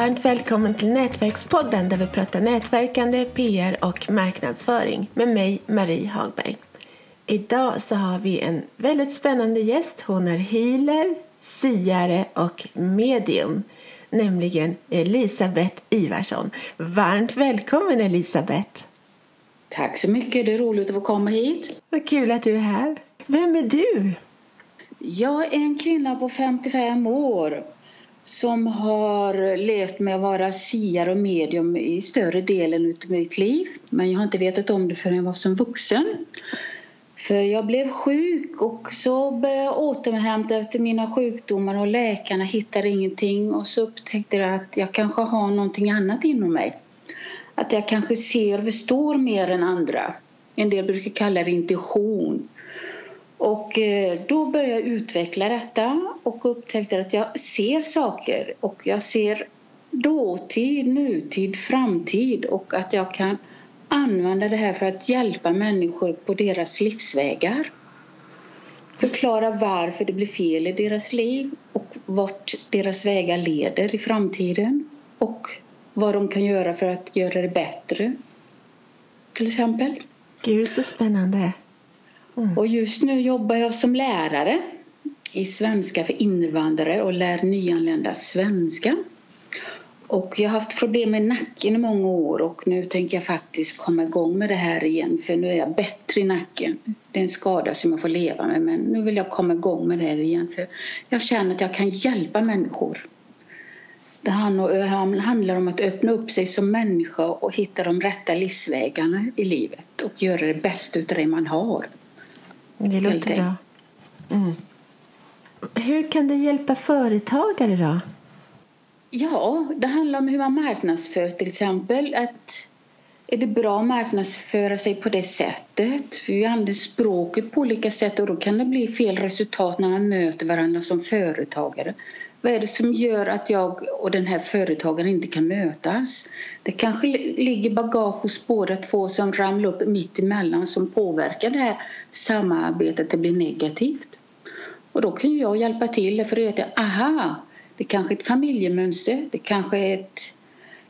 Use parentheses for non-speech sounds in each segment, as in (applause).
varmt välkommen till Nätverkspodden där vi pratar nätverkande, PR och marknadsföring med mig, Marie Hagberg. Idag så har vi en väldigt spännande gäst. Hon är healer, siare och medium, nämligen Elisabeth Ivarsson. Varmt välkommen Elisabeth! Tack så mycket, det är roligt att få komma hit. Vad kul att du är här. Vem är du? Jag är en kvinna på 55 år som har levt med att vara siare och medium i större delen av mitt liv. Men jag har inte vetat om det förrän jag var som vuxen. För jag blev sjuk och så började jag återhämta efter mina sjukdomar och läkarna hittade ingenting och så upptäckte jag att jag kanske har någonting annat inom mig. Att jag kanske ser och förstår mer än andra. En del brukar kalla det intuition. Och eh, då började jag utveckla detta och upptäckte att jag ser saker och jag ser dåtid, nutid, framtid och att jag kan använda det här för att hjälpa människor på deras livsvägar. Förklara varför det blir fel i deras liv och vart deras vägar leder i framtiden och vad de kan göra för att göra det bättre. Till exempel. Gud, så spännande. Mm. Och just nu jobbar jag som lärare i svenska för invandrare och lär nyanlända svenska. Och jag har haft problem med nacken i många år och nu tänker jag faktiskt komma igång med det här igen för nu är jag bättre i nacken. Det är en skada som jag får leva med men nu vill jag komma igång med det här igen för jag känner att jag kan hjälpa människor. Det handlar om att öppna upp sig som människa och hitta de rätta livsvägarna i livet och göra det bästa av det man har. Det låter bra. Mm. Hur kan du hjälpa företagare då? Ja, det handlar om hur man marknadsför till exempel. Att är det bra att marknadsföra sig på det sättet? För vi använder språket på olika sätt och då kan det bli fel resultat när man möter varandra som företagare. Vad är det som gör att jag och den här företagaren inte kan mötas? Det kanske ligger bagage hos båda två som ramlar upp mitt emellan som påverkar det här samarbetet att det blir negativt. Och då kan jag hjälpa till för att veta, aha, det kanske är ett familjemönster, det kanske är ett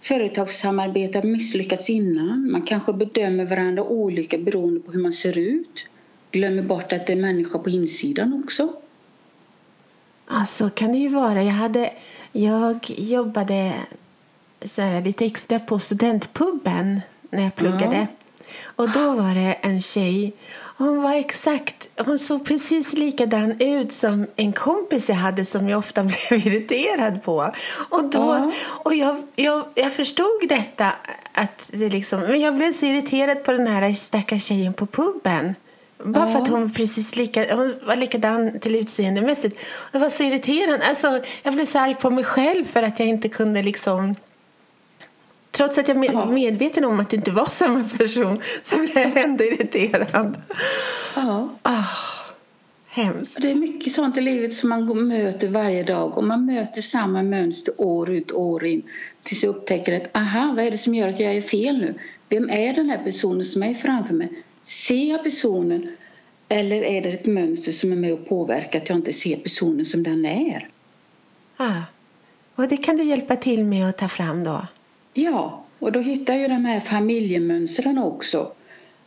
företagssamarbete har misslyckats innan. Man kanske bedömer varandra olika beroende på hur man ser ut. Glömmer bort att det är människa på insidan också. Alltså kan det ju vara. Jag, hade, jag jobbade så här, lite extra på studentpubben när jag pluggade. Mm. Och då var det en tjej. Hon var exakt, hon såg precis likadan ut som en kompis jag hade som jag ofta (laughs) blev irriterad på. Och, då, mm. och jag, jag, jag förstod detta, att det liksom, men jag blev så irriterad på den här stackars tjejen på puben. Bara ja. för att hon var precis lika, hon var likadan till utseendemässigt. Det var så irriterande. Alltså, jag blev så arg på mig själv för att jag inte kunde liksom... Trots att jag var medveten om att det inte var samma person så blev jag ändå irriterad. Ja. Oh, hemskt. Det är mycket sånt i livet som man möter varje dag och man möter samma mönster år ut och år in tills jag upptäcker att aha, vad är det som gör att jag är fel nu? Vem är den här personen som är framför mig? Ser jag personen eller är det ett mönster som är med och påverkar att jag inte ser personen som den är? Ah. Och det kan du hjälpa till med att ta fram då? Ja, och då hittar jag de här familjemönstren också.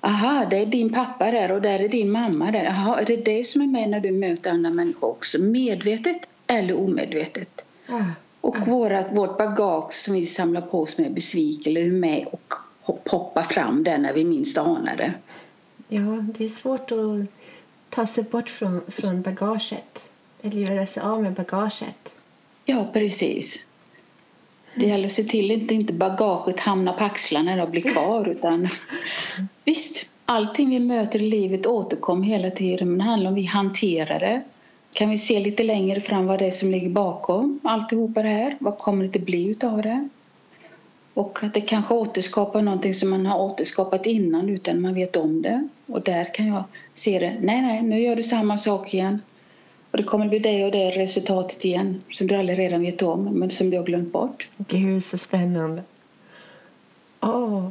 Aha, det är din pappa där och där är din mamma där. Aha, är det det som är med när du möter andra människor också? Medvetet eller omedvetet? Ah. Och ah. Vårat, vårt bagage som vi samlar på oss med besvikelse är med och poppar fram där när vi minst anar det. Ja, det är svårt att ta sig bort från, från bagaget. Eller göra sig av med bagaget. Ja, precis. Det gäller att se till att inte bagaget hamnar på axlarna och blir kvar. Utan, (laughs) visst, allting vi möter i livet återkommer hela tiden. Men det handlar om vi hanterar det. Kan vi se lite längre fram vad det är som ligger bakom alltihopa det här? Vad kommer det att bli utav det? Och att det kanske återskapar någonting som man har återskapat innan utan man vet om det. Och där kan jag se det. Nej, nej, nu gör du samma sak igen. Och det kommer bli det och det resultatet igen som du aldrig redan vet om men som du har glömt bort. Gud, så spännande. Oh.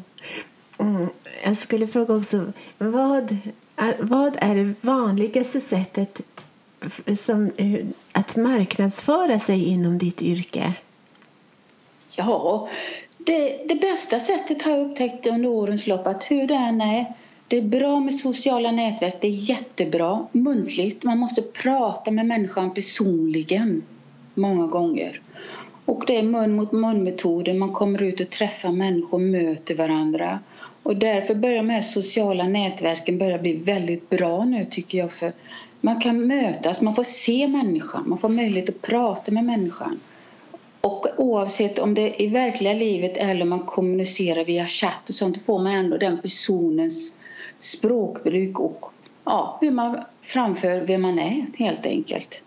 Mm. Jag skulle fråga också, vad, vad är det vanligaste sättet som, att marknadsföra sig inom ditt yrke? Ja, det, det bästa sättet har jag upptäckt under årens lopp att hur det än är det är bra med sociala nätverk, det är jättebra muntligt. Man måste prata med människan personligen många gånger. Och det är mun mot mun-metoden, man kommer ut och träffar människor, möter varandra. Och därför börjar de här sociala nätverken börja bli väldigt bra nu tycker jag. För man kan mötas, man får se människan, man får möjlighet att prata med människan. Och oavsett om det är i verkliga livet eller om man kommunicerar via chatt och sånt får man ändå den personens språkbruk och ja, hur man framför vem man är helt enkelt.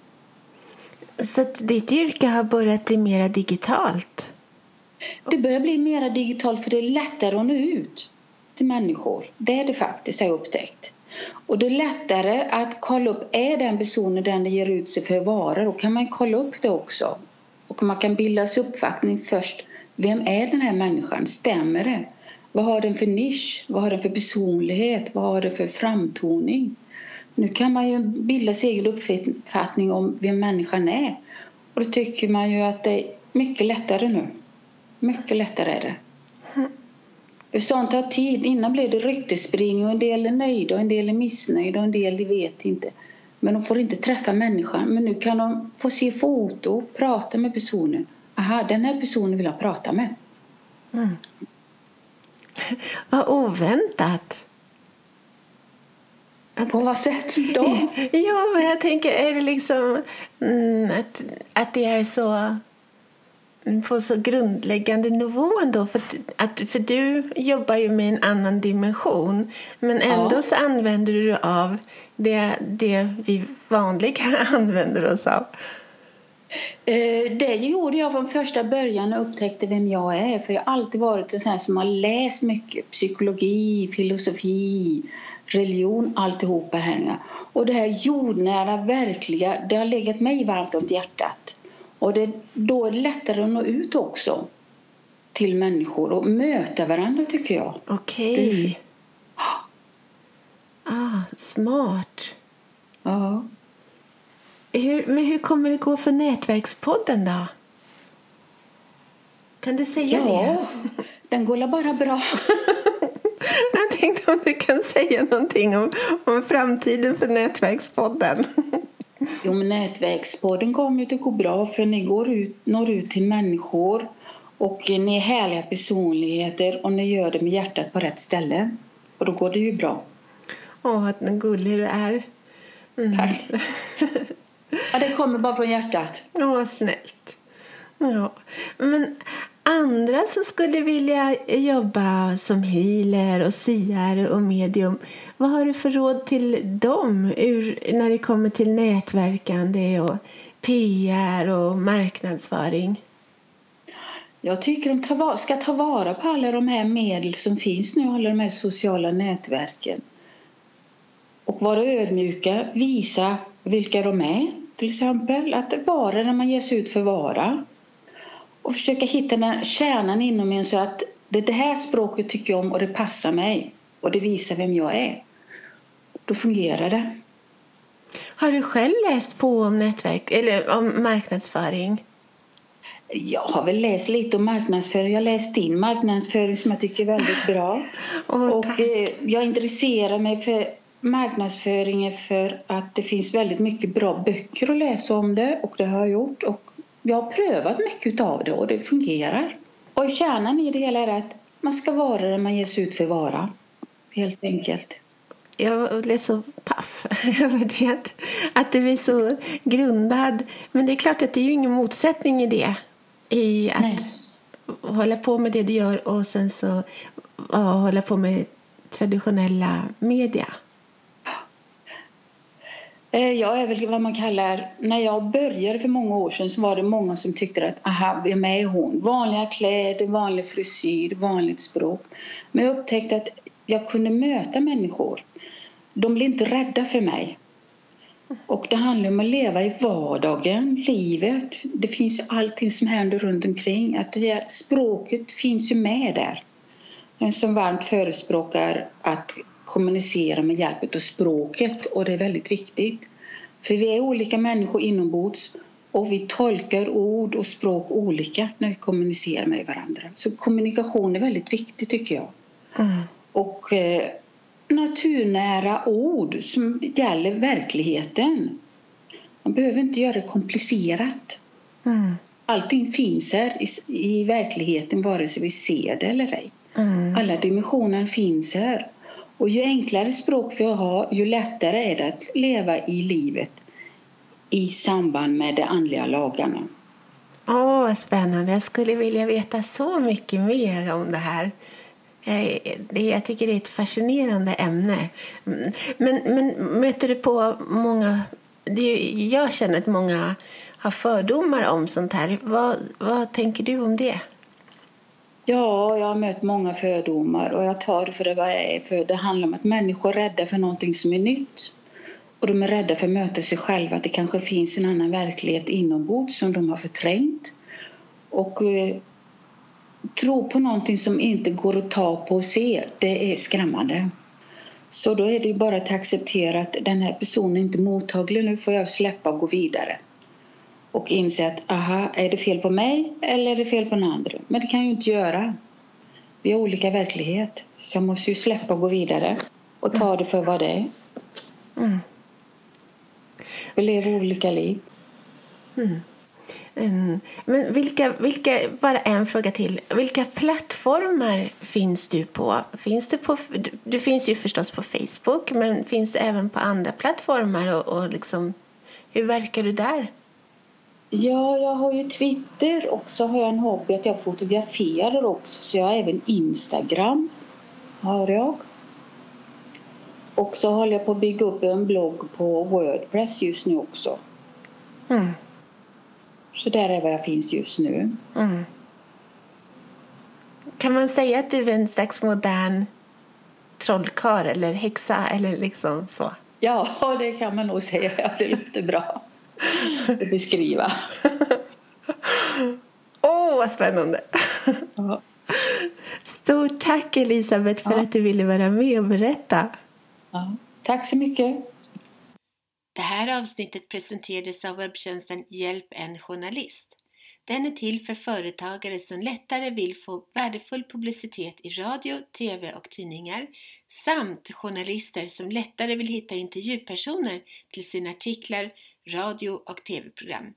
Så att ditt yrke har börjat bli mer digitalt? Det börjar bli mer digitalt för det är lättare att nå ut till människor. Det är det faktiskt, har jag upptäckt. Och det är lättare att kolla upp, är den personen den det ger ut sig för att vara? Då kan man kolla upp det också. Och man kan bilda sig uppfattning först. Vem är den här människan? Stämmer det? Vad har den för nisch? Vad har den för personlighet? Vad har den för framtoning? Nu kan man ju bilda sig egen uppfattning om vem människan är. Och då tycker man ju att det är mycket lättare nu. Mycket lättare är det. För sånt tar tid. Innan blev det ryktesspridning och en del är nöjda och en del är missnöjda och en del vet inte. Men de får inte träffa människan. Men nu kan de få se foto, prata med personen. Aha, den här personen vill jag prata med. Mm. (laughs) Vad oväntat. Att, På vad sätt då? (laughs) Ja, men jag tänker, är det liksom mm, att, att det är så på så grundläggande nivå ändå. För, att, för du jobbar ju med en annan dimension men ändå ja. så använder du av det, det vi vanliga (laughs) använder oss av. Eh, det gjorde jag från första början och upptäckte vem jag är. För jag har alltid varit en sån som har läst mycket. Psykologi, filosofi, religion, alltihopa här. Och det här jordnära, verkliga, det har legat mig varmt om hjärtat. Och det, då är det lättare att nå ut också till människor och möta varandra tycker jag. Okej. Okay. Ah, smart. Ja. Hur, men hur kommer det gå för Nätverkspodden då? Kan du säga ja, det? den går bara bra. (laughs) Jag tänkte om du kan säga någonting om, om framtiden för Nätverkspodden. (laughs) Jo, men Nätverkspodden kommer ju att gå bra för ni går ut, når ut till människor och ni är härliga personligheter och ni gör det med hjärtat på rätt ställe. Och då går det ju bra. Åh, vad gullig du är. Mm. Tack. (laughs) Ja, det kommer bara från hjärtat. Åh, snällt. Ja. Men andra som skulle vilja jobba som healer och siare och medium, vad har du för råd till dem ur, när det kommer till nätverkande och PR och marknadsföring? Jag tycker de ska ta vara på alla de här medel som finns nu, alla de här sociala nätverken. Och vara ödmjuka, visa vilka de är till exempel. Att vara när man ger sig ut för vara. Och försöka hitta den kärnan inom en så att det, det här språket tycker jag om och det passar mig. Och det visar vem jag är. Då fungerar det. Har du själv läst på om nätverk eller om marknadsföring? Jag har väl läst lite om marknadsföring. Jag har läst din marknadsföring som jag tycker är väldigt bra. (laughs) Oh, och eh, jag intresserar mig för marknadsföring för att det finns väldigt mycket bra böcker att läsa om det och det har jag gjort och jag har prövat mycket av det och det fungerar. Och kärnan i det hela är att man ska vara där man ger sig ut för att vara. Helt enkelt. Jag blev så paff (laughs) över det. Att du är så grundad. Men det är klart att det är ju ingen motsättning i det. I att Nej. hålla på med det du gör och sen så hålla på med traditionella media. Eh, jag är väl vad man kallar, när jag började för många år sedan så var det många som tyckte att aha, vem är hon? Vanliga kläder, vanlig frisyr, vanligt språk. Men jag upptäckte att jag kunde möta människor. De blev inte rädda för mig. Och det handlar om att leva i vardagen, livet. Det finns allting som händer runt omkring. Att det, språket finns ju med där. En som varmt förespråkar att kommunicera med hjälp av språket och det är väldigt viktigt. För vi är olika människor inombords Och vi tolkar ord och språk olika när vi kommunicerar med varandra. Så kommunikation är väldigt viktigt tycker jag. Mm. Och eh, naturnära ord som gäller verkligheten. Man behöver inte göra det komplicerat. Mm. Allting finns här i, i, verkligheten vare sig vi ser det eller ej. Mm. Alla dimensioner finns här. Och ju enklare språk vi har, ju lättare är det att leva i livet i samband med de andliga lagarna. Åh, oh, spännande. Jag skulle vilja veta så mycket mer om det här. Eh, jag tycker det är ett fascinerande ämne. Men, men möter du på många... Jag känner att många har fördomar om sånt här. Vad, vad tänker du om det? Ja, jag har mött många fördomar och jag tar det för det vad jag är. För det handlar om att människor är rädda för någonting som är nytt. Och de är rädda för att möta sig själva, att det kanske finns en annan verklighet inombords som de har förträngt. Och eh, tro på någonting som inte går att ta på och se, det är skrämmande. Så då är det bara att acceptera att den här personen är mottaglig, nu får jag släppa och gå vidare. Och inse att, aha, är det fel på mig eller är det fel på den andra? Men det kan jag ju inte göra. Vi har olika verklighet, så jag måste ju släppa och gå vidare och ta det för vad det är. Mm. Vi lever olika liv. Mm. Mm. Men vilka, vilka, bara en fråga till. Vilka plattformar finns du på? Finns du, på du, du finns ju förstås på Facebook, men finns du även på andra plattformar? Och, och liksom, hur verkar du där? Ja, jag har ju Twitter och så har jag en hobby att jag fotograferar också. Så jag har även Instagram. Har jag. Och så håller jag på att bygga upp en blogg på Wordpress just nu också. Mm. Så där är vad jag finns just nu. Mm. Kan man säga att du är en slags modern trollkarl eller häxa eller liksom så? Ja, (laughs) det kan man nog säga. Ja, det låter bra beskriva. Åh, oh, vad spännande! Ja. Stort tack Elisabeth för ja. att du ville vara med och berätta. Ja. Tack så mycket. Det här avsnittet presenterades av webbtjänsten Hjälp en journalist. Den är till för företagare som lättare vill få värdefull publicitet i radio, TV och tidningar samt journalister som lättare vill hitta intervjupersoner till sina artiklar, radio och TV-program.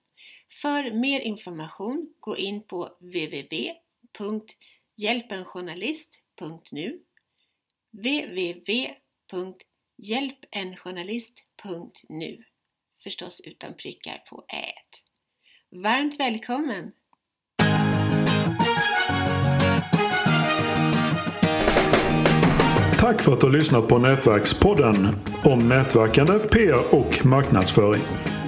För mer information gå in på www.hjälpenjournalist.nu www.hjälpenjournalist.nu Förstås utan prickar på ät. Varmt välkommen! Tack för att du har lyssnat på Nätverkspodden om nätverkande, PR och marknadsföring